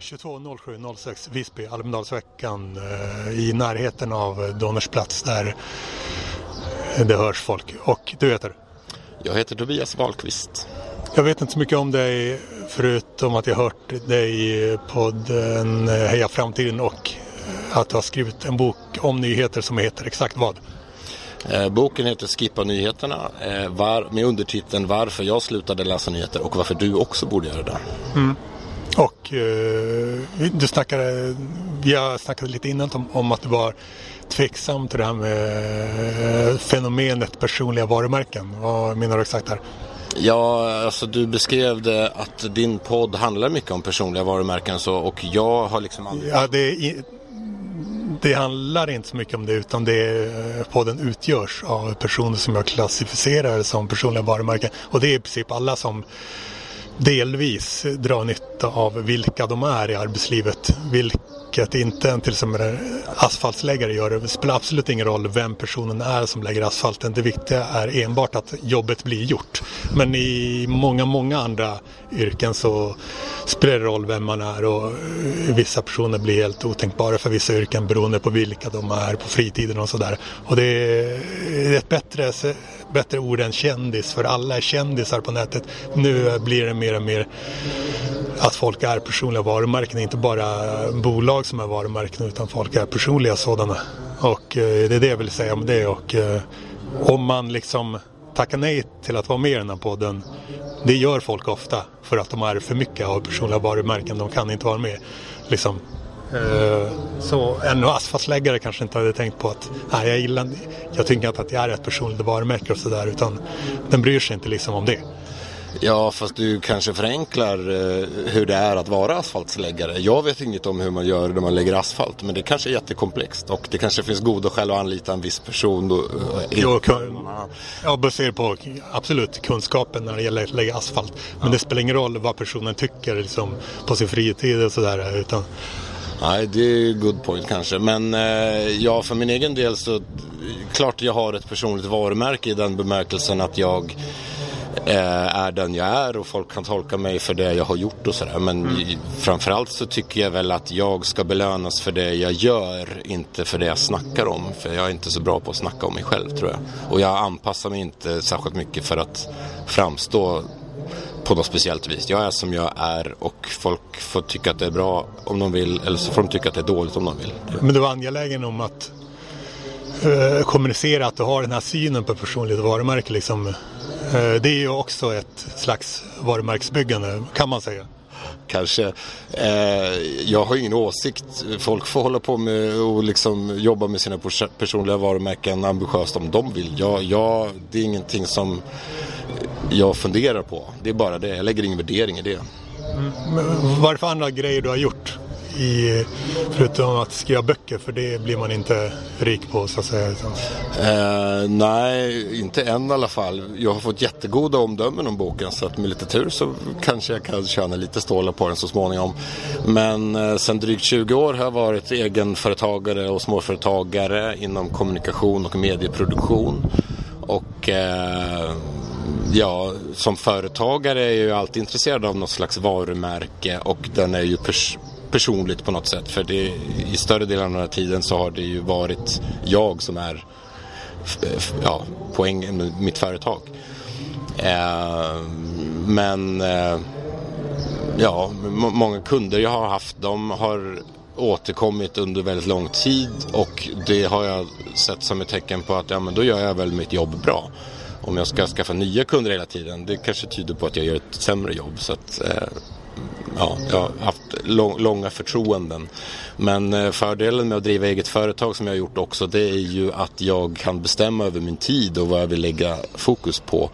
22.07.06 Visby, Almedalsveckan eh, i närheten av Donnersplats där det hörs folk. Och du heter? Jag heter Tobias Wahlqvist. Jag vet inte så mycket om dig förutom att jag hört dig i podden Heja Framtiden och att du har skrivit en bok om nyheter som heter exakt vad? Eh, boken heter Skippa nyheterna eh, med undertiteln Varför jag slutade läsa nyheter och varför du också borde göra det. Mm. Och eh, du snackade, vi har snackat lite innan om, om att du var tveksam till det här med eh, fenomenet personliga varumärken. Vad menar du exakt här? Ja, alltså du beskrev det att din podd handlar mycket om personliga varumärken så, och jag har liksom aldrig... Ja, det, det handlar inte så mycket om det utan det, eh, podden utgörs av personer som jag klassificerar som personliga varumärken. Och det är i princip alla som delvis dra nytta av vilka de är i arbetslivet. Vilket inte en till exempel asfaltsläggare gör. Det spelar absolut ingen roll vem personen är som lägger asfalten. Det viktiga är enbart att jobbet blir gjort. Men i många, många andra yrken så spelar det roll vem man är och vissa personer blir helt otänkbara för vissa yrken beroende på vilka de är på fritiden och sådär. Och det är ett bättre, bättre ord än kändis för alla är kändisar på nätet. Nu blir det mer och mer att folk är personliga varumärken, inte bara bolag som är varumärken utan folk är personliga sådana. Och eh, det är det jag vill säga om det och eh, om man liksom tackar nej till att vara med i den här podden det gör folk ofta för att de är för mycket av personliga varumärken. De kan inte vara med. Liksom. Eh, så en asfaltsläggare kanske inte hade tänkt på att nej, jag gillar jag tycker inte att jag är ett personligt varumärke och sådär utan den bryr sig inte liksom om det. Ja, fast du kanske förenklar eh, hur det är att vara asfaltsläggare. Jag vet inget om hur man gör när man lägger asfalt, men det kanske är jättekomplext och det kanske finns goda skäl att anlita en viss person. Då, eh, jo, ja, baserat på absolut kunskapen när det gäller att lägga asfalt. Men ja. det spelar ingen roll vad personen tycker liksom, på sin fritid och sådär. Utan... Nej, det är good point kanske. Men eh, ja, för min egen del så klart jag har ett personligt varumärke i den bemärkelsen att jag Eh, är den jag är och folk kan tolka mig för det jag har gjort och sådär. Men mm. framförallt så tycker jag väl att jag ska belönas för det jag gör, inte för det jag snackar om. För jag är inte så bra på att snacka om mig själv tror jag. Och jag anpassar mig inte särskilt mycket för att framstå på något speciellt vis. Jag är som jag är och folk får tycka att det är bra om de vill eller så får de tycka att det är dåligt om de vill. Men du var angelägen om att uh, kommunicera att du har den här synen på personligt varumärke liksom Eh, det är ju också ett slags varumärkesbyggande kan man säga. Kanske. Eh, jag har ingen åsikt. Folk får hålla på med och liksom jobba med sina personliga varumärken ambitiöst om de vill. Jag, jag, det är ingenting som jag funderar på. Det är bara det. Jag lägger ingen värdering i det. Mm. Vad är det för andra grejer du har gjort i, förutom att skriva böcker för det blir man inte rik på så att säga? Eh, nej, inte än i alla fall. Jag har fått jättegoda omdömen om boken så att med lite tur så kanske jag kan tjäna lite stålar på den så småningom. Men eh, sen drygt 20 år har jag varit egenföretagare och småföretagare inom kommunikation och medieproduktion. Och eh, ja, som företagare är jag ju alltid intresserad av något slags varumärke och den är ju pers personligt på något sätt. För det, i större delen av den här tiden så har det ju varit jag som är ja, poängen med mitt företag. Eh, men eh, ja, många kunder jag har haft de har återkommit under väldigt lång tid och det har jag sett som ett tecken på att ja, men då gör jag väl mitt jobb bra. Om jag ska skaffa nya kunder hela tiden, det kanske tyder på att jag gör ett sämre jobb. Så att, eh, ja, jag har haft långa förtroenden. Men eh, fördelen med att driva eget företag som jag har gjort också det är ju att jag kan bestämma över min tid och vad jag vill lägga fokus på.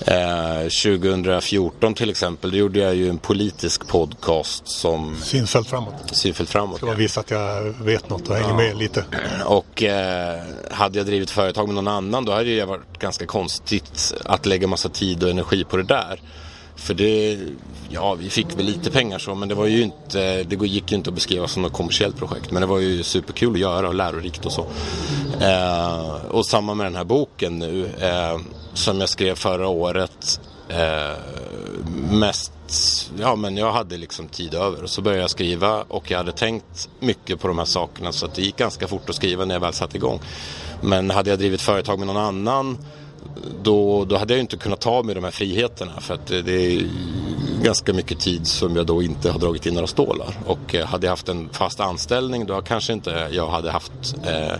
Eh, 2014 till exempel, då gjorde jag ju en politisk podcast som... Synfält framåt. Synfält framåt, Ska ja. visa att jag vet något och hänger ja. med lite. Och eh, hade jag drivit företag med någon annan då hade det varit ganska konstigt att lägga massa tid och energi på det där. För det, ja vi fick väl lite pengar så men det var ju inte, det gick ju inte att beskriva som något kommersiellt projekt. Men det var ju superkul att göra och lärorikt och så. Eh, och samma med den här boken nu eh, som jag skrev förra året. Eh, mest ja, men jag hade liksom tid över. Och så började jag skriva och jag hade tänkt mycket på de här sakerna så att det gick ganska fort att skriva när jag väl satte igång. Men hade jag drivit företag med någon annan då, då hade jag inte kunnat ta mig de här friheterna för att det, är ganska mycket tid som jag då inte har dragit in några stålar. Och eh, hade jag haft en fast anställning då kanske inte jag hade haft eh,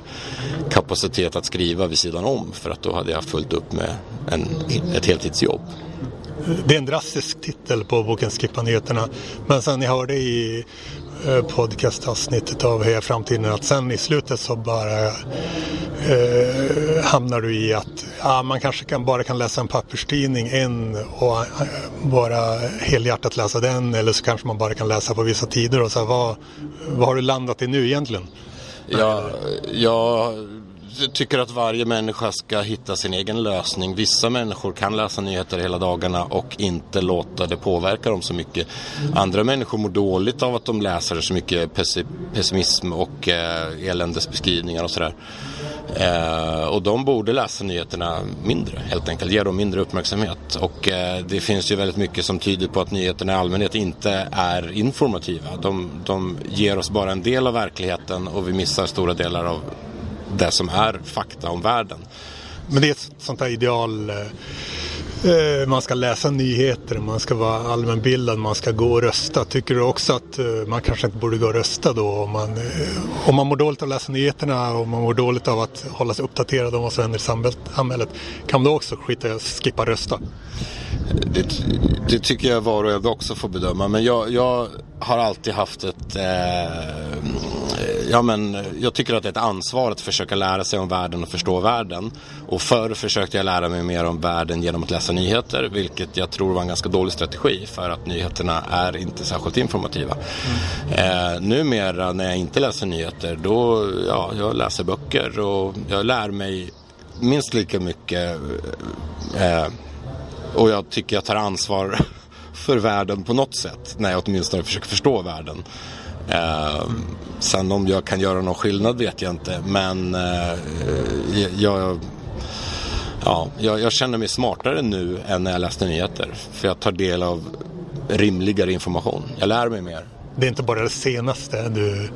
kapacitet att skriva vid sidan om för att då hade jag fullt upp med en, ett heltidsjobb. Det är en drastisk titel på boken Skippa nyheterna. Men sen ni hörde i eh, podcastavsnittet av Heja Framtiden att sen i slutet så bara eh, hamnar du i att ja, man kanske kan, bara kan läsa en papperstidning en och eh, bara helhjärtat läsa den eller så kanske man bara kan läsa på vissa tider och så här, vad, vad har du landat i nu egentligen? Ja, jag tycker att varje människa ska hitta sin egen lösning. Vissa människor kan läsa nyheter hela dagarna och inte låta det påverka dem så mycket. Andra människor mår dåligt av att de läser så mycket pessimism och eh, eländesbeskrivningar och sådär. Eh, och de borde läsa nyheterna mindre helt enkelt, ge dem mindre uppmärksamhet. Och eh, det finns ju väldigt mycket som tyder på att nyheterna i allmänhet inte är informativa. De, de ger oss bara en del av verkligheten och vi missar stora delar av det som är fakta om världen. Men det är ett sånt här ideal. Eh, eh, man ska läsa nyheter, man ska vara allmänbildad, man ska gå och rösta. Tycker du också att eh, man kanske inte borde gå och rösta då? Om man, eh, om man mår dåligt av att läsa nyheterna och man mår dåligt av att hålla sig uppdaterad om vad som händer i samhället. Kan man då också skita i att skippa rösta? Det, det, tycker jag var och en också får bedöma. Men jag, jag har alltid haft ett... Eh, Eh, ja, men jag tycker att det är ett ansvar att försöka lära sig om världen och förstå världen. Och förr försökte jag lära mig mer om världen genom att läsa nyheter. Vilket jag tror var en ganska dålig strategi för att nyheterna är inte särskilt informativa. Mm. Eh, numera när jag inte läser nyheter då, ja, jag läser böcker och jag lär mig minst lika mycket. Eh, och jag tycker jag tar ansvar för världen på något sätt. När jag åtminstone försöker förstå världen. Eh, sen om jag kan göra någon skillnad vet jag inte. Men eh, jag, ja, jag, jag, känner mig smartare nu än när jag läste nyheter. För jag tar del av rimligare information. Jag lär mig mer. Det är inte bara det senaste du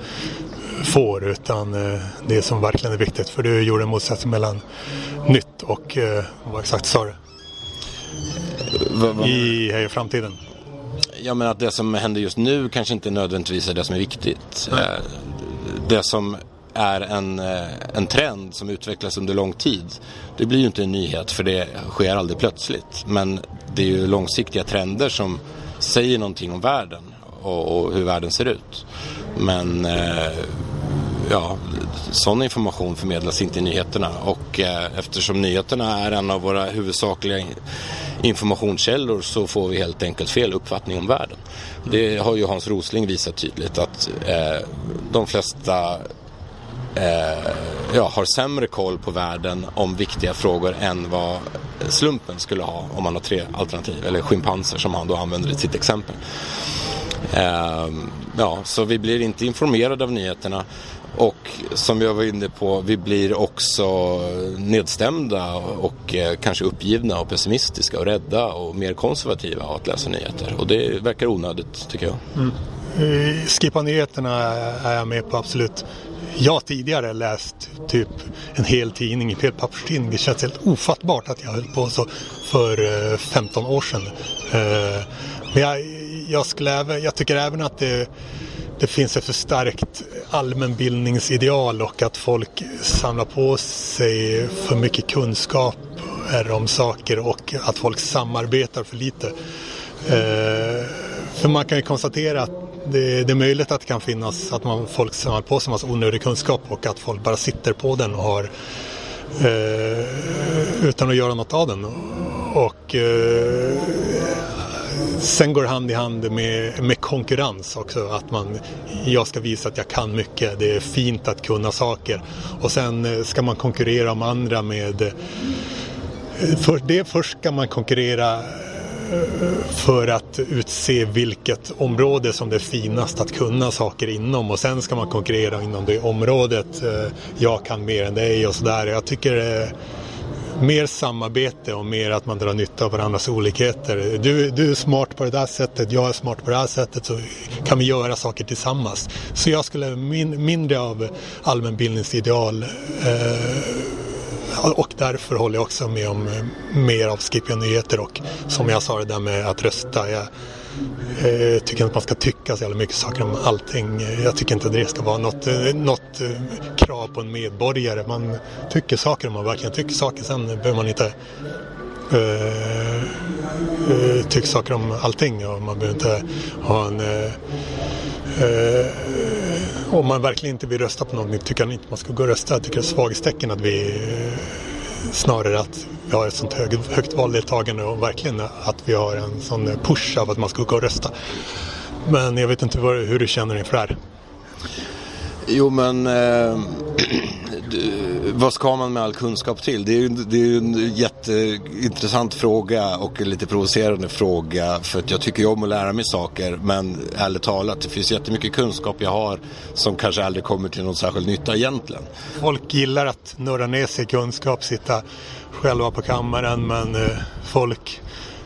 får utan eh, det som verkligen är viktigt. För du gjorde en motsättning mellan nytt och eh, vad exakt sa du? I Hej framtiden? Ja men att det som händer just nu kanske inte nödvändigtvis är det som är viktigt. Nej. Eh, det som är en, eh, en trend som utvecklas under lång tid. Det blir ju inte en nyhet för det sker aldrig plötsligt. Men det är ju långsiktiga trender som säger någonting om världen och, och hur världen ser ut. Men eh, ja, sån information förmedlas inte i nyheterna och eh, eftersom nyheterna är en av våra huvudsakliga informationskällor så får vi helt enkelt fel uppfattning om världen. Det har ju Hans Rosling visat tydligt att eh, de flesta eh, ja, har sämre koll på världen om viktiga frågor än vad slumpen skulle ha om man har tre alternativ, eller schimpanser som han då använder i sitt exempel. Ehm, ja, så vi blir inte informerade av nyheterna och som jag var inne på, vi blir också nedstämda och eh, kanske uppgivna och pessimistiska och rädda och mer konservativa av att läsa nyheter. Och det verkar onödigt tycker jag. Mm. Eh, skippa nyheterna är jag med på absolut. Jag har tidigare läst typ en hel tidning, en hel papperstidning. Det känns helt ofattbart att jag höll på så för eh, 15 år sedan. Men jag, jag, skulle jag tycker även att det det finns ett för starkt allmänbildningsideal och att folk samlar på sig för mycket kunskap om saker och att folk samarbetar för lite. Eh, för man kan ju konstatera att det, det, är möjligt att det kan finnas att man, folk samlar på sig en massa onödig kunskap och att folk bara sitter på den och har eh, utan att göra något av den. Och eh, sen går det hand i hand med, med konkurrens också. Att man, jag ska visa att jag kan mycket. Det är fint att kunna saker. Och sen eh, ska man konkurrera om andra med... Eh, för det först ska man konkurrera eh, för att utse vilket område som det är finast att kunna saker inom och sen ska man konkurrera inom det området jag kan mer än dig och sådär. Jag tycker mer samarbete och mer att man drar nytta av varandras olikheter. Du, du är smart på det där sättet, jag är smart på det här sättet så kan vi göra saker tillsammans. Så jag skulle min, mindre av allmänbildningsideal eh, och därför håller jag också med om eh, mer av Skippiga nyheter och som jag sa det där med att rösta. Jag, jag tycker inte man ska tycka så jävla mycket saker om allting. Jag tycker inte det ska vara något, eh, något eh, krav på en medborgare. Man tycker saker om man verkligen tycker saker. Sen behöver man inte uh, uh, tycka saker om allting och man behöver inte ha en uh, om man verkligen inte vill rösta på någonting tycker jag inte man ska gå och rösta. Jag tycker det är svaghetstecken att vi snarare att vi har ett sånt hög, högt valdeltagande och verkligen att vi har en sån push av att man ska gå och rösta. Men jag vet inte hur du känner inför det här. Jo men eh, vad ska man med all kunskap till? Det är ju det är en jätteintressant fråga och en lite provocerande fråga för att jag tycker om att lära mig saker men ärligt talat det finns jättemycket kunskap jag har som kanske aldrig kommer till någon särskild nytta egentligen. Folk gillar att nörda ner sig i kunskap, sitta själva på kammaren men eh, folk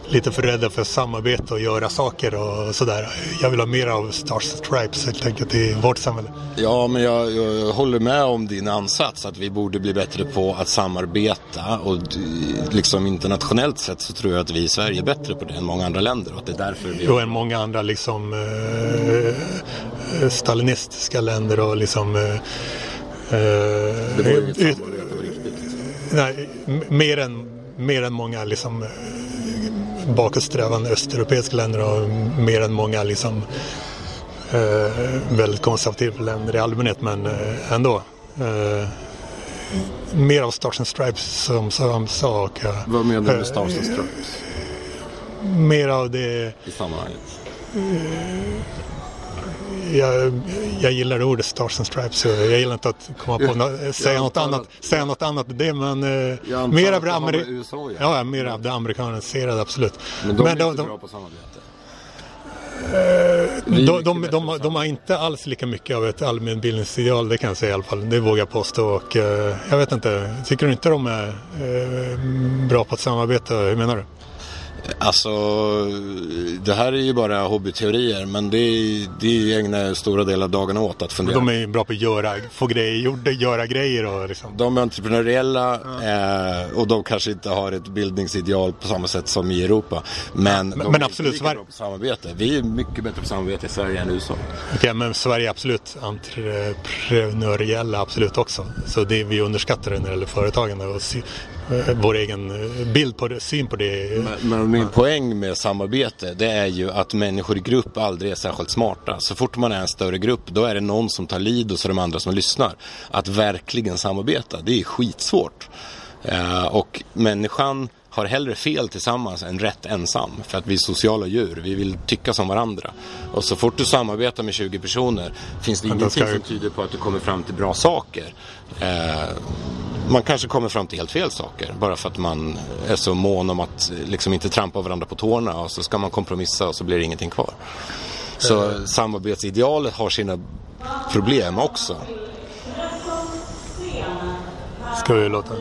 lite för rädda för samarbete och göra saker och sådär. Jag vill ha mer av Stars and Stripes helt enkelt i vårt samhälle. Ja, men jag, jag, håller med om din ansats att vi borde bli bättre på att samarbeta och liksom internationellt sett så tror jag att vi i Sverige är bättre på det än många andra länder och att det är därför vi... Jo, än många andra liksom eh, stalinistiska länder och liksom... Eh, det var ju inget samarbete på riktigt. Nej, mer än, mer än många liksom bakåtsträvande östeuropeiska länder och mer än många liksom, eh, väldigt konservativa länder i allmänhet men eh, ändå. Eh, mer av Stars and Stripes som Sam sa. Och, eh, Vad menar du med Stars and Stripes? Mer av det... I sammanhanget? Jag, jag gillar ordet Stars and Stripes. Jag gillar inte att komma på no säga, något annat, säga något annat det, men eh, mer av det, Ameri USA, ja. Ja, mer av det amerikaniserade, absolut. Men de men är de, inte de, bra på samarbete? de, de, de, de, har inte alls lika mycket av ett allmänbildningsideal, det kan jag säga i alla fall. Det vågar jag påstå. Och, eh, jag vet inte, tycker du inte de är eh, bra på att samarbeta? Hur menar du? Alltså, det här är ju bara hobbyteorier men det, det ägnar stora delar av dagarna åt att fundera. De är bra på att göra, få grejer, göra grejer och liksom. De är entreprenöriella ja. eh, och de kanske inte har ett bildningsideal på samma sätt som i Europa. Men, men, men absolut, Sverige... bra på samarbete. Vi är mycket bättre på samarbete i Sverige än i USA. Okej, okay, men Sverige är absolut entreprenöriella, absolut också. Så det, vi underskattar det när det gäller företagande och vår egen eh, bild på det, syn på det. Men, men min poäng med samarbete det är ju att människor i grupp aldrig är särskilt smarta. Så fort man är en större grupp då är det någon som tar lid och så är de andra som lyssnar. Att verkligen samarbeta, det är skitsvårt. Uh, och människan har hellre fel tillsammans än rätt ensam. För att vi är sociala djur, vi vill tycka som varandra. Och så fort du samarbetar med 20 personer finns det ingenting som tyder på att du kommer fram till bra saker. Eh, man kanske kommer fram till helt fel saker bara för att man är så mån om att liksom inte trampa varandra på tårna och så ska man kompromissa och så blir det ingenting kvar. Så eh. samarbetsidealet har sina problem också. Ska vi låta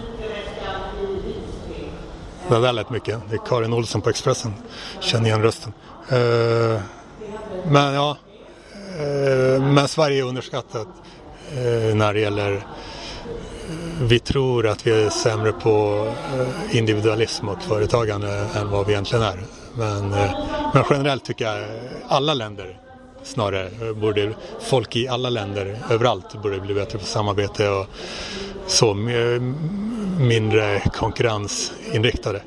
det där lät mycket. Det är Karin Olsson på Expressen. Känner igen rösten. Uh, men ja, uh, men Sverige är underskattat uh, när det gäller vi tror att vi är sämre på eh, individualism och företagande än vad vi egentligen är. Men, eh, men generellt tycker jag alla länder snarare eh, borde folk i alla länder överallt borde bli bättre på samarbete och så mindre konkurrensinriktade.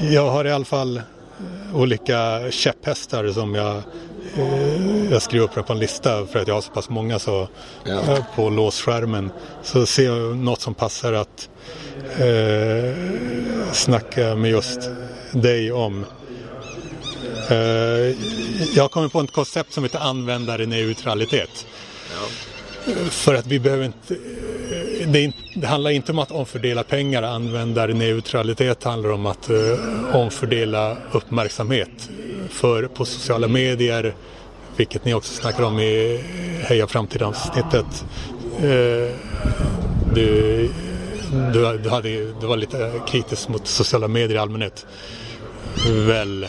Jag har i alla fall olika käpphästar som jag eh, jag skriver upp på en lista för att jag har så pass många så ja. på låsskärmen. Så ser jag något som passar att eh, snacka med just dig om. Eh, jag har kommit på ett koncept som heter användarneutralitet. Ja. För att vi behöver inte... Det, det, handlar inte om att omfördela pengar, användarneutralitet handlar om att eh, omfördela uppmärksamhet. För på sociala medier, vilket ni också snackar om i Heja framtid-avsnittet, eh, du, du, du, hade, du var lite kritisk mot sociala medier i allmänhet. Väl?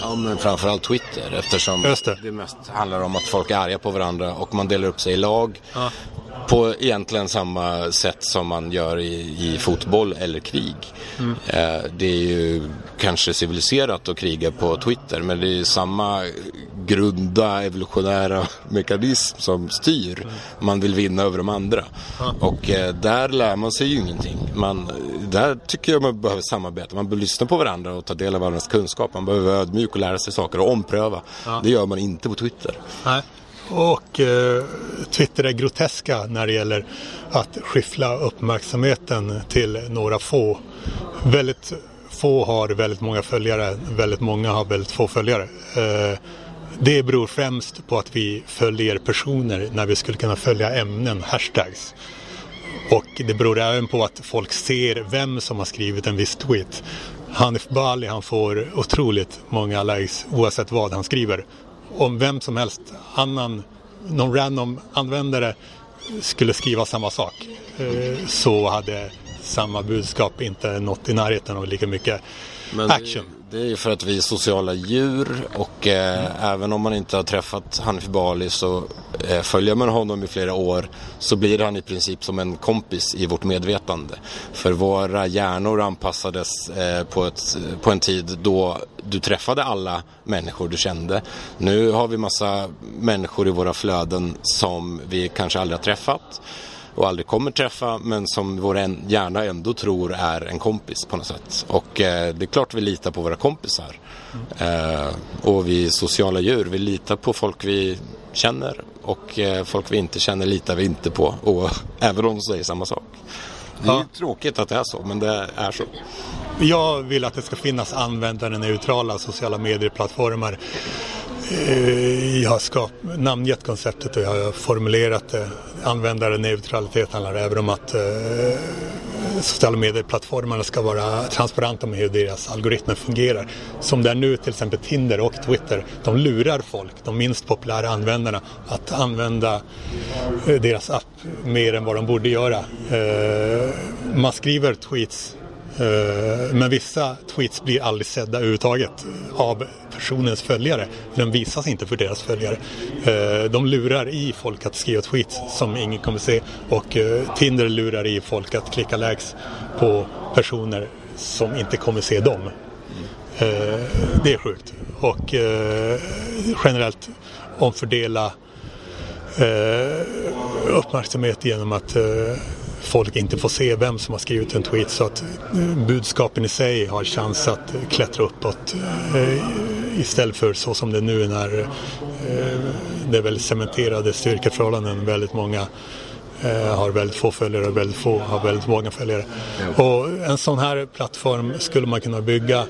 Ja, men framförallt Twitter eftersom det. det. mest handlar om att folk är arga på varandra och man delar upp sig i lag. Ja på egentligen samma sätt som man gör i, i fotboll eller krig. Mm. Eh, det är ju kanske civiliserat att kriga på Twitter men det är samma grunda evolutionära mekanism som styr. Mm. Man vill vinna över de andra. Mm. Och eh, där lär man sig ju ingenting. Man, där tycker jag man behöver samarbeta. Man behöver lyssna på varandra och ta del av varandras kunskap. Man behöver vara ödmjuk och lära sig saker och ompröva. Det gör man inte på Twitter. Nej. Och eh, Twitter är groteska när det gäller att skiffla uppmärksamheten till några få. Väldigt få har väldigt många följare, väldigt många har väldigt få följare. Eh, det beror främst på att vi följer personer när vi skulle kunna följa ämnen, hashtags. Och det beror även på att folk ser vem som har skrivit en viss tweet. Hanif Bali han får otroligt många likes oavsett vad han skriver om vem som helst annan, någon random användare skulle skriva samma sak eh, så hade samma budskap inte nått i närheten av lika mycket action. Det är ju för att vi är sociala djur och eh, mm. även om man inte har träffat Hanif Bali så eh, följer man honom i flera år så blir han i princip som en kompis i vårt medvetande. För våra hjärnor anpassades eh, på, ett, på en tid då du träffade alla människor du kände. Nu har vi massa människor i våra flöden som vi kanske aldrig har träffat och aldrig kommer träffa men som vår hjärna ändå tror är en kompis på något sätt. Och eh, det är klart vi litar på våra kompisar. Eh, och vi är sociala djur, vi litar på folk vi känner och eh, folk vi inte känner litar vi inte på. Och, även om de säger samma sak. Det är ja. tråkigt att det är så, men det är så. Jag vill att det ska finnas användarneutrala sociala medieplattformar Eh, jag har skap, namngett konceptet och jag har formulerat det. Användarneutralitet handlar även om att eh, sociala medieplattformarna ska vara transparenta med hur deras algoritmer fungerar. Som det är nu till exempel Tinder och Twitter. De lurar folk, de minst populära användarna, att använda eh, deras app mer än vad de borde göra. Eh, man skriver tweets Eh, men vissa tweets blir aldrig sedda överhuvudtaget av personens följare. Den visas inte för deras följare. Eh, de lurar i folk att skriva tweets som ingen kommer se och eh, Tinder lurar i folk att klicka likes på personer som inte kommer se dem. Det är sjukt. Och generellt omfördela uppmärksamhet genom att folk inte får se vem som har skrivit en tweet så att eh, budskapen i sig har chans att klättra uppåt eh, istället för så som det är nu när eh, det är väldigt cementerade styrkeförhållanden. Väldigt många har väldigt få följare och väldigt få har väldigt många följare. Och en sån här plattform skulle man kunna bygga.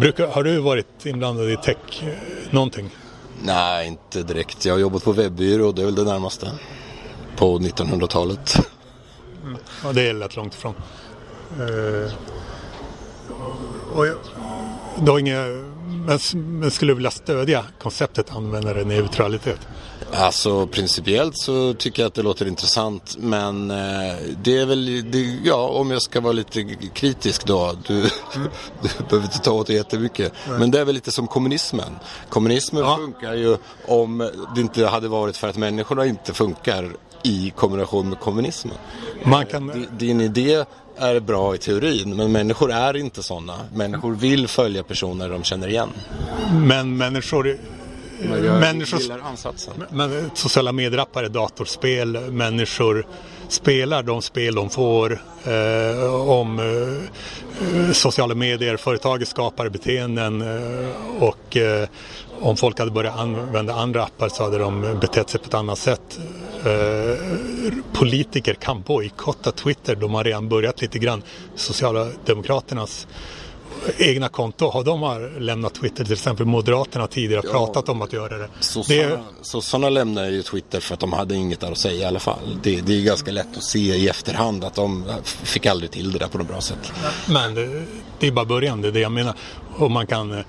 Brukar, har du varit inblandad i tech någonting? Nej, inte direkt. Jag har jobbat på webbyrå och det är väl det närmaste på 1900-talet. Ja, det är lätt långt ifrån. Uh, och jag, du har inga, men, men skulle du vilja stödja konceptet användarneutralitet? Alltså principiellt så tycker jag att det låter intressant men eh, det är väl, det, ja om jag ska vara lite kritisk då, du, mm. du behöver inte ta åt det jättemycket. Nej. Men det är väl lite som kommunismen. Kommunismen ja. funkar ju om det inte hade varit för att människorna inte funkar i kombination med kommunismen. Man kan... Din idé är bra i teorin men människor är inte sådana. Människor vill följa personer de känner igen. Men människor människor. Men, sociala medierappar datorspel. Människor spelar de spel de får. Eh, om eh, sociala medier, företaget skapar beteenden eh, och eh, om folk hade börjat använda andra appar så hade de betett sig på ett annat sätt. Eh, politiker kan bojkotta Twitter. De har redan börjat lite grann. Socialdemokraternas egna konto. Har de har lämnat Twitter, till exempel Moderaterna tidigare ja, pratat om att göra det. Sossarna det... lämnar ju Twitter för att de hade inget där att säga i alla fall. Det, det är ganska lätt att se i efterhand att de fick aldrig till det där på något bra sätt. Men det, det är bara början, det är det jag menar. Och man kan, eh,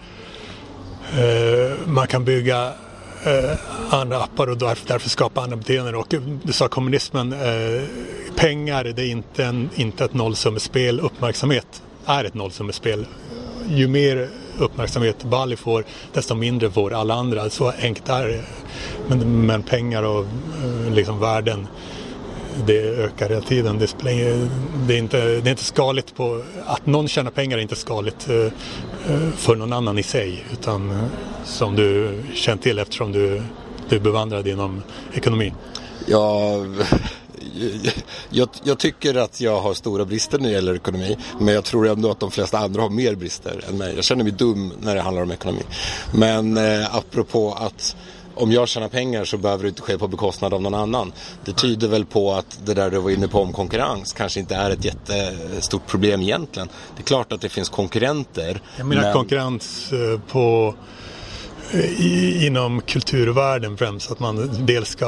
man kan bygga eh, andra appar och därför, därför skapa andra beteenden. Och du sa kommunismen, eh, pengar det är inte, en, inte ett nollsummespel, uppmärksamhet är ett nollsummespel. Ju mer uppmärksamhet Bali får desto mindre får alla andra. Så enkelt är det. Men, men pengar och eh, liksom värden det ökar hela tiden. Det, spelar, det, är inte, det är inte skaligt på... Att någon tjänar pengar är inte skaligt eh, eh, för någon annan i sig. Utan eh, som du känner till eftersom du, du är bevandrad inom ekonomi. Ja, jag, jag, tycker att jag har stora brister när det gäller ekonomi. Men jag tror ändå att de flesta andra har mer brister än mig. Jag känner mig dum när det handlar om ekonomi. Men eh, apropå att om jag tjänar pengar så behöver det inte ske på bekostnad av någon annan. Det tyder väl på att det där du var inne på om konkurrens kanske inte är ett jättestort problem egentligen. Det är klart att det finns konkurrenter. Jag menar men... konkurrens eh, på i, inom kulturvärlden främst. Att man dels ska...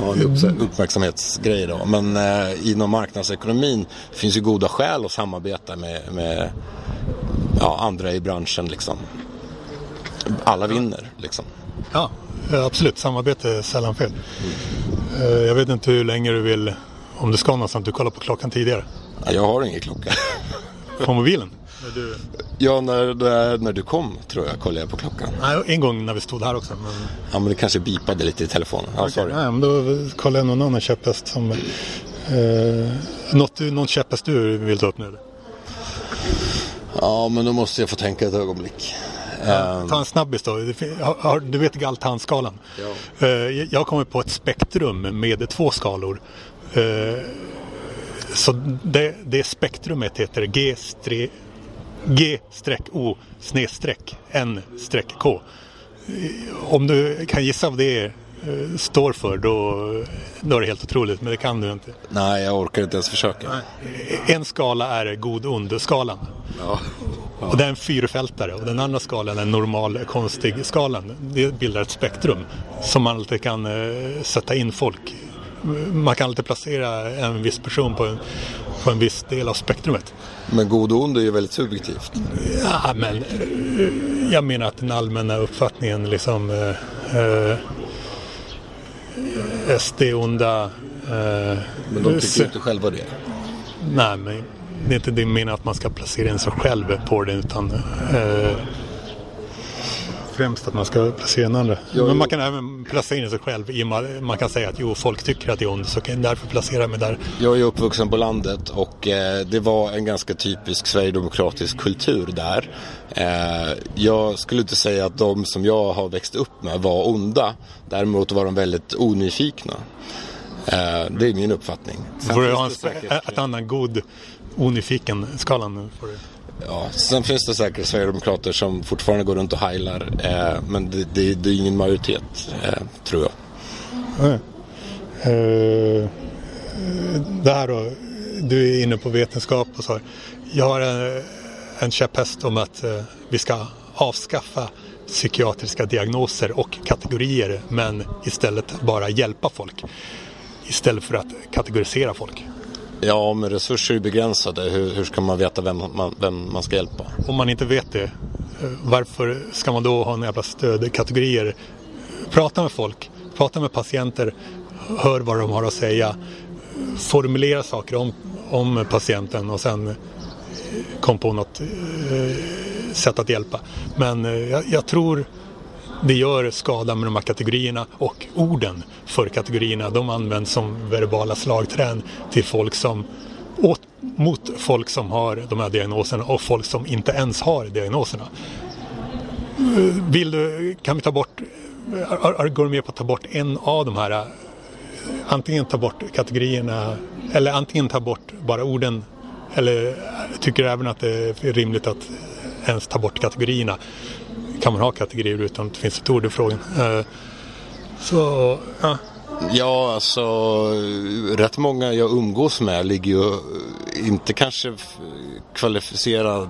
Ja, en uppmärksamhetsgrej då. Men eh, inom marknadsekonomin finns ju goda skäl att samarbeta med, med ja, andra i branschen. Liksom. Alla vinner liksom. Ja, absolut. Samarbete är sällan fel. Mm. Jag vet inte hur länge du vill, om du ska någonstans, du kollar på klockan tidigare. Ja, jag har ingen klocka. På mobilen? Du... Ja, när, när, när du kom tror jag kollade jag på klockan. Nej, en gång när vi stod här också. Men... Ja, men det kanske bipade lite i telefonen. Ja, okay. Nej, men då kollar jag någon annan käpphäst som... Eh, något, någon käpphäst du vill ta upp nu? Ja, men då måste jag få tänka ett ögonblick. Ja, ehm. ta en snabbis då. Du vet Galtan-skalan? Ja. Eh, jag kommer på ett spektrum med två skalor. Eh, så det, det spektrumet heter G G-O snedstreck N-K. Om du kan gissa vad det är, eh, står för då, då är det helt otroligt, men det kan du inte. Nej, jag orkar inte ens försöka. En skala är god-ond-skalan. Ja. Ja. Och det är en fyrfältare och den andra skalan är normal konstig skalan. Det bildar ett spektrum som man alltid kan uh, sätta in folk. Man kan alltid placera en viss person på en, på en viss del av spektrumet. Men god och ond är ju väldigt subjektivt. Ja, men uh, jag menar att den allmänna uppfattningen liksom uh, SD-onda Men de tycker inte själva det? Nej, men det är inte det meningen att man ska placera in sig själv på det utan eh, främst att man ska placera in andra. Jo, Men man kan även placera in sig själv i man kan säga att jo, folk tycker att det är ont så kan därför placera mig där. Jag är uppvuxen på landet och eh, det var en ganska typisk sverigedemokratisk kultur där. Eh, jag skulle inte säga att de som jag har växt upp med var onda. Däremot var de väldigt onyfikna. Eh, det är min uppfattning. Sen får du ha en, ett annan god onyfiken-skalan? Ja, sen finns det säkert Sverigedemokrater som fortfarande går runt och heilar. Eh, men det, det, det, är ingen majoritet, eh, tror jag. Mm. Uh, det här då, du är inne på vetenskap och så. Jag har en, en käpphäst om att uh, vi ska avskaffa psykiatriska diagnoser och kategorier men istället bara hjälpa folk istället för att kategorisera folk. Ja, men resurser är begränsade. Hur, hur ska man veta vem man, vem man ska hjälpa? Om man inte vet det, eh, varför ska man då ha några jävla stödkategorier? Prata med folk, prata med patienter, hör vad de har att säga. Formulera saker om, om patienten och sen eh, kom på något eh, sätt att hjälpa. Men eh, jag, jag tror det gör skada med de här kategorierna och orden för kategorierna de används som verbala slagträn till folk som åt, mot folk som har de här diagnoserna och folk som inte ens har diagnoserna. Vill du, kan vi ta bort, går du med på att ta bort en av de här, antingen ta bort kategorierna eller antingen ta bort bara orden eller tycker du även att det är rimligt att ens ta bort kategorierna kan man ha kategorier utan att det finns ett ord i frågan. Eh, så, ja. Ja, alltså rätt många jag umgås med ligger ju inte kanske kvalificerade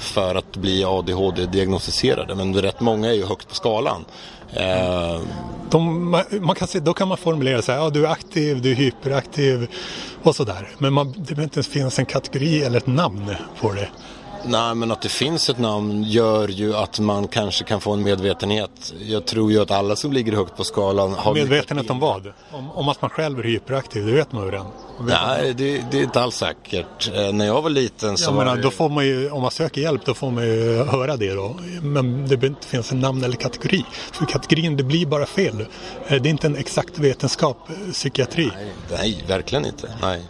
för att bli ADHD-diagnostiserade men rätt många är ju högt på skalan. Eh, De, man kan se, då kan man formulera så här, ja, du är aktiv, du är hyperaktiv och sådär. Men man, det behöver inte ens finnas en kategori eller ett namn på det. Nej, men att det finns ett namn gör ju att man kanske kan få en medvetenhet. Jag tror ju att alla som ligger högt på skalan har... Medvetenhet om vad? Om, om att man själv är hyperaktiv, det vet man ju redan. Nej, det, det, är inte alls säkert. Eh, när jag var liten så ja, var men, det... då får man ju, Om man söker hjälp då får man ju höra det då. Men det behöver inte finnas en namn eller kategori. För kategorin, det blir bara fel. Eh, Det är inte en exakt vetenskap, eh, psykiatri. Nej, nej, verkligen inte. Nej.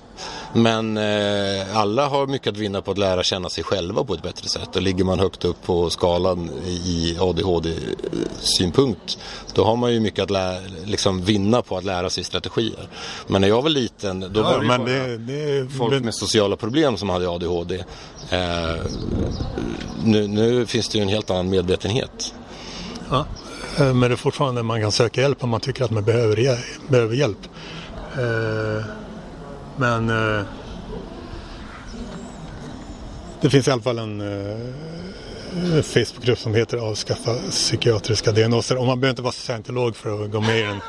Men eh, alla har mycket att vinna på att lära känna sig själva på ett bättre sätt. Och ligger man högt upp på skalan i ADHD-synpunkt då har man ju mycket att lära, liksom vinna på att lära sig strategier. Men när jag var liten då Ja, var det, men bara det, det, folk med sociala problem som hade ADHD. Eh, nu, nu finns det ju en helt annan medvetenhet. Ja. Eh, Men det är fortfarande man kan söka hjälp om man tycker att man behöver, behöver hjälp. Eh, men eh, det finns i alla fall en eh, Facebookgrupp som heter Avskaffa psykiatriska diagnoser. Och man behöver inte vara scientolog för att gå med i den.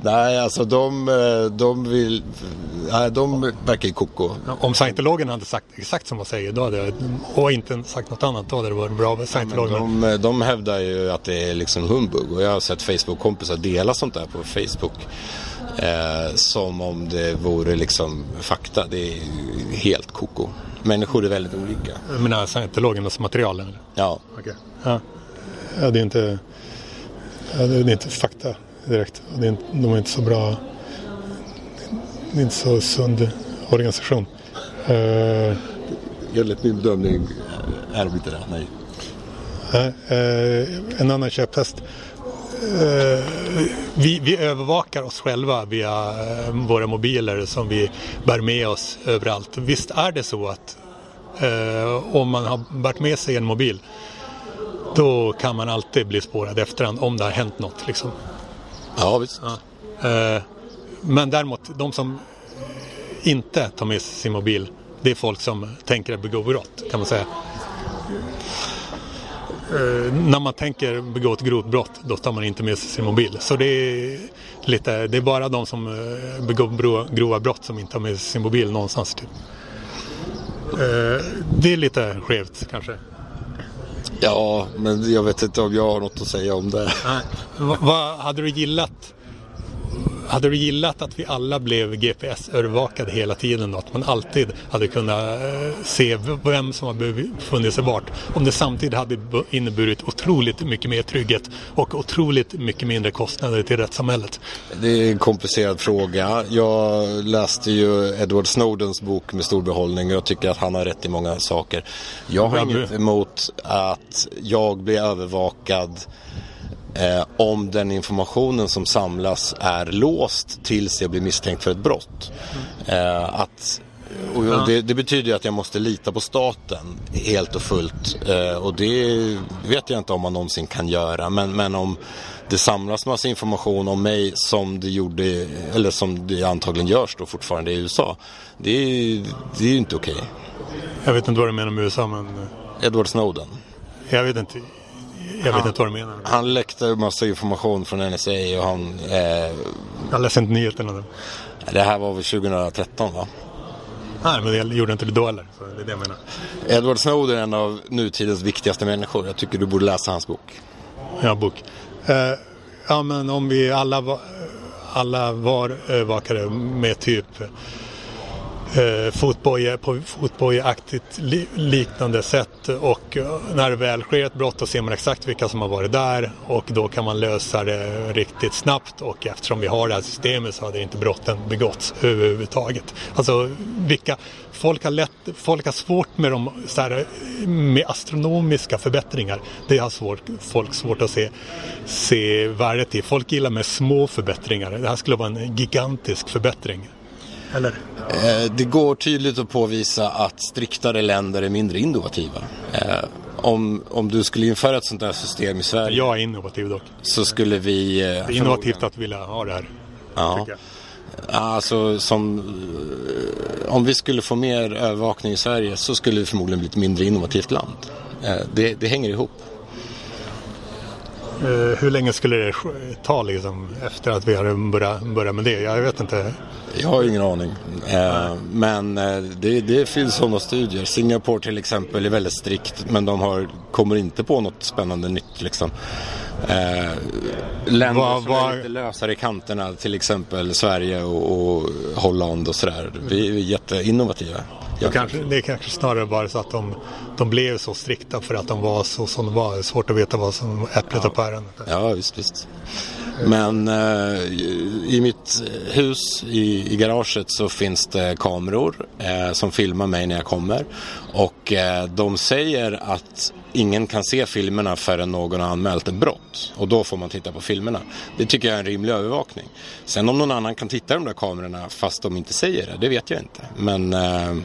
Nej, alltså de, eh, de vill... Nej, de verkar ju koko. Om scientologen hade sagt exakt som man säger då hade, och inte sagt något annat då hade det varit bra med scientologer. De, de hävdar ju att det är liksom humbug och jag har sett Facebook-kompisar dela sånt där på Facebook. Eh, som om det vore liksom fakta. Det är helt koko. Människor är väldigt olika. Jag menar scientologernas material eller? Ja, Okej. Ja. ja, det är inte, ja, det är inte fakta direkt. De är inte så bra. Det är inte så sund organisation. Uh, enligt min bedömning är de inte det. Nej. uh, en annan käpphäst. Vi, vi övervakar oss själva via eh, våra mobiler som vi bär med oss överallt. Visst är det så att eh, om man har bärt med sig en mobil då kan man alltid bli spårad efterhand om det har hänt något. Liksom. Ja, visst. Ja. Eh, men däremot, de som inte tar med sig sin mobil, det är folk som tänker begå brott, kan man säga. Eh, när man tänker begå ett grovt brott, då tar man inte med sig sin mobil. Så det är, lite, det är bara de som eh, begår grova brott som inte har med sig sin mobil någonstans. Typ. Det är lite skevt kanske. Ja, men jag vet inte om jag har något att säga om det. Nej. Vad hade du gillat? Hade du gillat att vi alla blev GPS-övervakade hela tiden då? Att man alltid hade kunnat eh, se vem som har befunnit sig vart. Om det samtidigt hade inneburit otroligt mycket mer trygghet och otroligt mycket mindre kostnader till rättssamhället. Det är en komplicerad fråga. Jag läste ju Edward Snowdens bok med stor behållning och jag tycker att han har rätt i många saker. Jag har inget emot att jag blir övervakad eh, om den informationen som samlas är låst tills jag blir misstänkt för ett brott. Eh, att och det, det betyder ju att jag måste lita på staten helt och fullt. Eh, och det vet jag inte om man någonsin kan göra. Men, men om det samlas massa information om mig som det gjorde, eller som det antagligen görs då fortfarande i USA. Det är, det är ju inte okej. Jag vet inte vad du menar med USA men eh, Edward Snowden. jag vet inte. Jag vet inte vad du menar. Han läckte massa information från NSA och han... Eh, Jag läser inte nyheterna nu. det här var väl 2013 va? Nej, men jag gjorde inte det då heller. Så det är det jag menar. Edward Snowden är en av nutidens viktigaste människor. Jag tycker du borde läsa hans bok. Ja, bok. Eh, ja, men om vi alla var, alla var övervakade med typ eh, fotboja på fotbojaktigt li, liknande sätt och eh, när det väl sker ett brott då ser man exakt vilka som har varit där och då kan man lösa det riktigt snabbt och eftersom vi har det här systemet så hade inte brotten begåtts överhuvudtaget. Alltså vilka folk har, lätt, folk har svårt med, de, så här, med astronomiska förbättringar. Det har svårt, folk svårt att se, se värdet i. Folk gillar med små förbättringar. Det här skulle vara en gigantisk förbättring. Eller? Eh, det går tydligt att påvisa att striktare länder är mindre innovativa. Eh, om, om du skulle införa ett sånt här system i Sverige Jag är innovativ dock. så skulle vi... Eh, Det är innovativt att vilja ha det här. Ja. Alltså som... Om vi skulle få mer övervakning i Sverige så skulle vi förmodligen bli ett mindre innovativt land. Det, det hänger ihop. Eh, hur länge skulle det ta liksom, efter att vi hade börjat, börjat med det? Jag vet inte. Jag har ingen aning. Eh, men eh, det, det finns sådana studier. Singapore till exempel är väldigt strikt men de har, kommer inte på något spännande nytt. Liksom. Länder Vad- som är lite lösare i kanterna, till exempel Sverige och, och Holland och sådär. Vi är jätteinnovativa. Det kanske, det är kanske snarare bara så att de, de blev så strikta för att de var så som de var. Svårt att veta vad som äpplet och päron. Ja, visst, visst. Men eh, i mitt hus i, i garaget så finns det kameror eh, som filmar mig när jag kommer. Och eh, de säger att ingen kan se filmerna förrän någon har anmält ett brott. Och då får man titta på filmerna. Det tycker jag är en rimlig övervakning. Sen om någon annan kan titta i de där kamerorna fast de inte säger det, det vet jag inte. Men eh,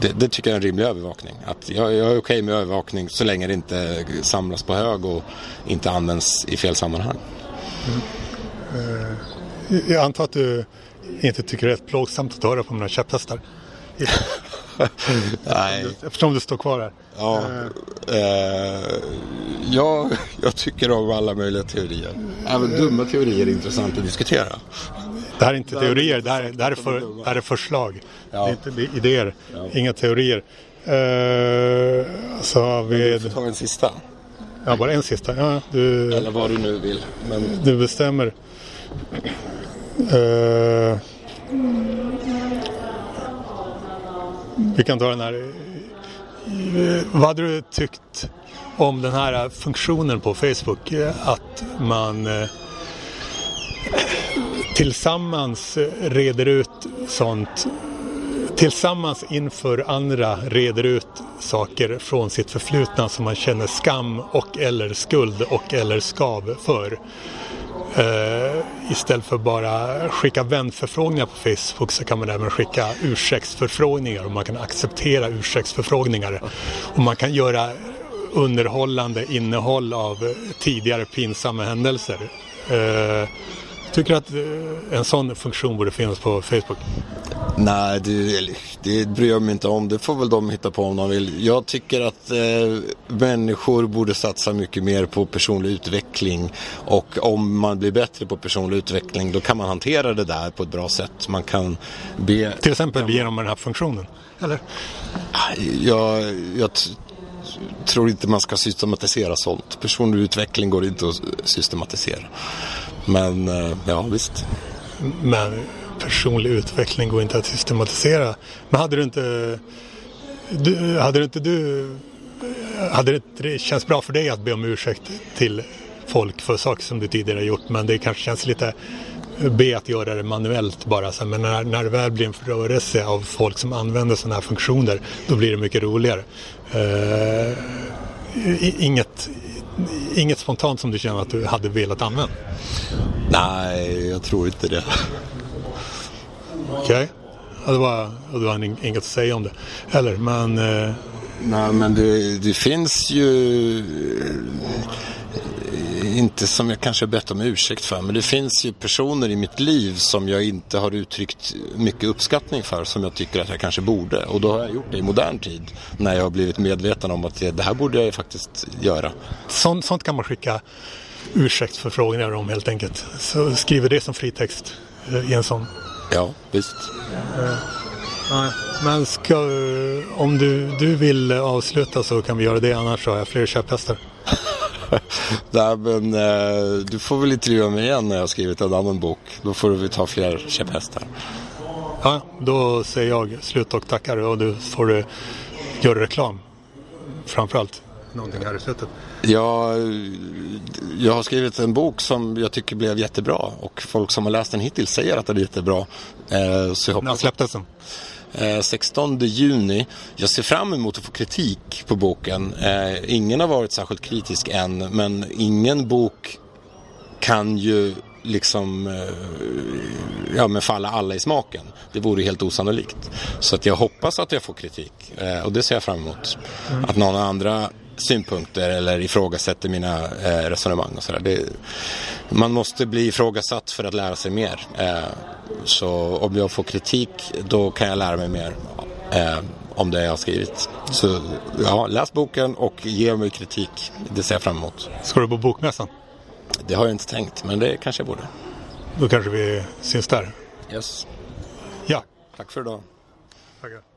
det, det tycker jag är en rimlig övervakning. Att jag, jag är okej med övervakning så länge det inte samlas på hög och inte används i fel sammanhang. Jag antar att du inte tycker det är plågsamt att höra på mina käpphästar. Nej. Eftersom du står kvar här. Ja, eh, jag, jag tycker om alla möjliga teorier. Även dumma teorier är intressant att diskutera. Det här är inte teorier, det här, det här, är, för, det här är förslag. Ja. Det är inte idéer, inga teorier. Uh, så vi... Vi får ta en sista. Ja, bara en sista. Ja, du, Eller vad du nu vill. Men du bestämmer. Eh, vi kan ta den här. Eh, vad hade du tyckt om den här funktionen på Facebook? Att man eh, tillsammans reder ut sånt tillsammans inför andra reder ut saker från sitt förflutna som man känner skam och eller skuld och eller skav för. Uh, istället för bara skicka vänförfrågningar på Facebook så kan man även skicka ursäktsförfrågningar och man kan acceptera ursäktsförfrågningar. Och man kan göra underhållande innehåll av tidigare pinsamma händelser. Uh, tycker att eh, en sån funktion borde finnas på Facebook. Nej, det, det bryr jag mig inte om. Det får väl de hitta på om de vill. Jag tycker att eh, människor borde satsa mycket mer på personlig utveckling. Och om man blir bättre på personlig utveckling då kan man hantera det där på ett bra sätt. Man kan be... Till exempel genom den här funktionen. Eller? Jag, jag tror inte man ska systematisera sånt. Personlig utveckling går inte att systematisera. Men eh, ja, visst. Men personlig utveckling går inte att systematisera. Men hade du inte... Du, hade du inte du... Hade det inte det känns bra för dig att be om ursäkt till folk för saker som du tidigare gjort men det kanske känns lite be att göra det manuellt bara. Så, men när, när det väl blir en rörelse av folk som använder sådana här funktioner då blir det mycket roligare. Uh, inget, inget spontant som du känner att du hade velat använda? Nej, jag tror inte det. Okej. Okay. Ja, det var, det var inget att säga om det. Eller, men... Eh... Nej, men det, det finns ju... Inte som jag kanske bett om ursäkt för, men det finns ju personer i mitt liv som jag inte har uttryckt mycket uppskattning för som jag tycker att jag kanske borde. Och då har jag gjort det i modern tid när jag har blivit medveten om att det här borde jag faktiskt göra. Sånt, sånt kan man skicka ursäktsförfrågningar om helt enkelt. Så skriver det som fritext i en sån. Ja, visst. Uh, men ska, om du, du vill avsluta så kan vi göra det, annars har jag fler käpphästar. Nej, men eh, du får väl intervjua mig igen när jag har skrivit en annan bok. Då får vi ta fler käpphästar. Ja, då säger jag slut och tackar och du får du göra reklam. Framförallt någonting här i slutet. Jag, jag har skrivit en bok som jag tycker blev jättebra och folk som har läst den hittills säger att den är jättebra. Eh, så jag hoppas... När släpptes den? Eh, 16 juni. Jag ser fram emot att få kritik på boken. Eh, ingen har varit särskilt kritisk än men ingen bok kan ju liksom eh, ja, men falla alla i smaken. Det vore helt osannolikt. Så att jag hoppas att jag får kritik eh, och det ser jag fram emot. Mm. Att någon andra synpunkter eller ifrågasätter mina eh, resonemang och sådär. Man måste bli ifrågasatt för att lära sig mer. Eh, så om jag får kritik då kan jag lära mig mer eh, om det jag har skrivit. Så ja, läs boken och ge mig kritik. Det ser jag fram emot. Ska du på bokmässan? Det har jag inte tänkt, men det kanske jag borde. Då kanske vi syns där. Yes. Ja. Tack för idag. Tackar.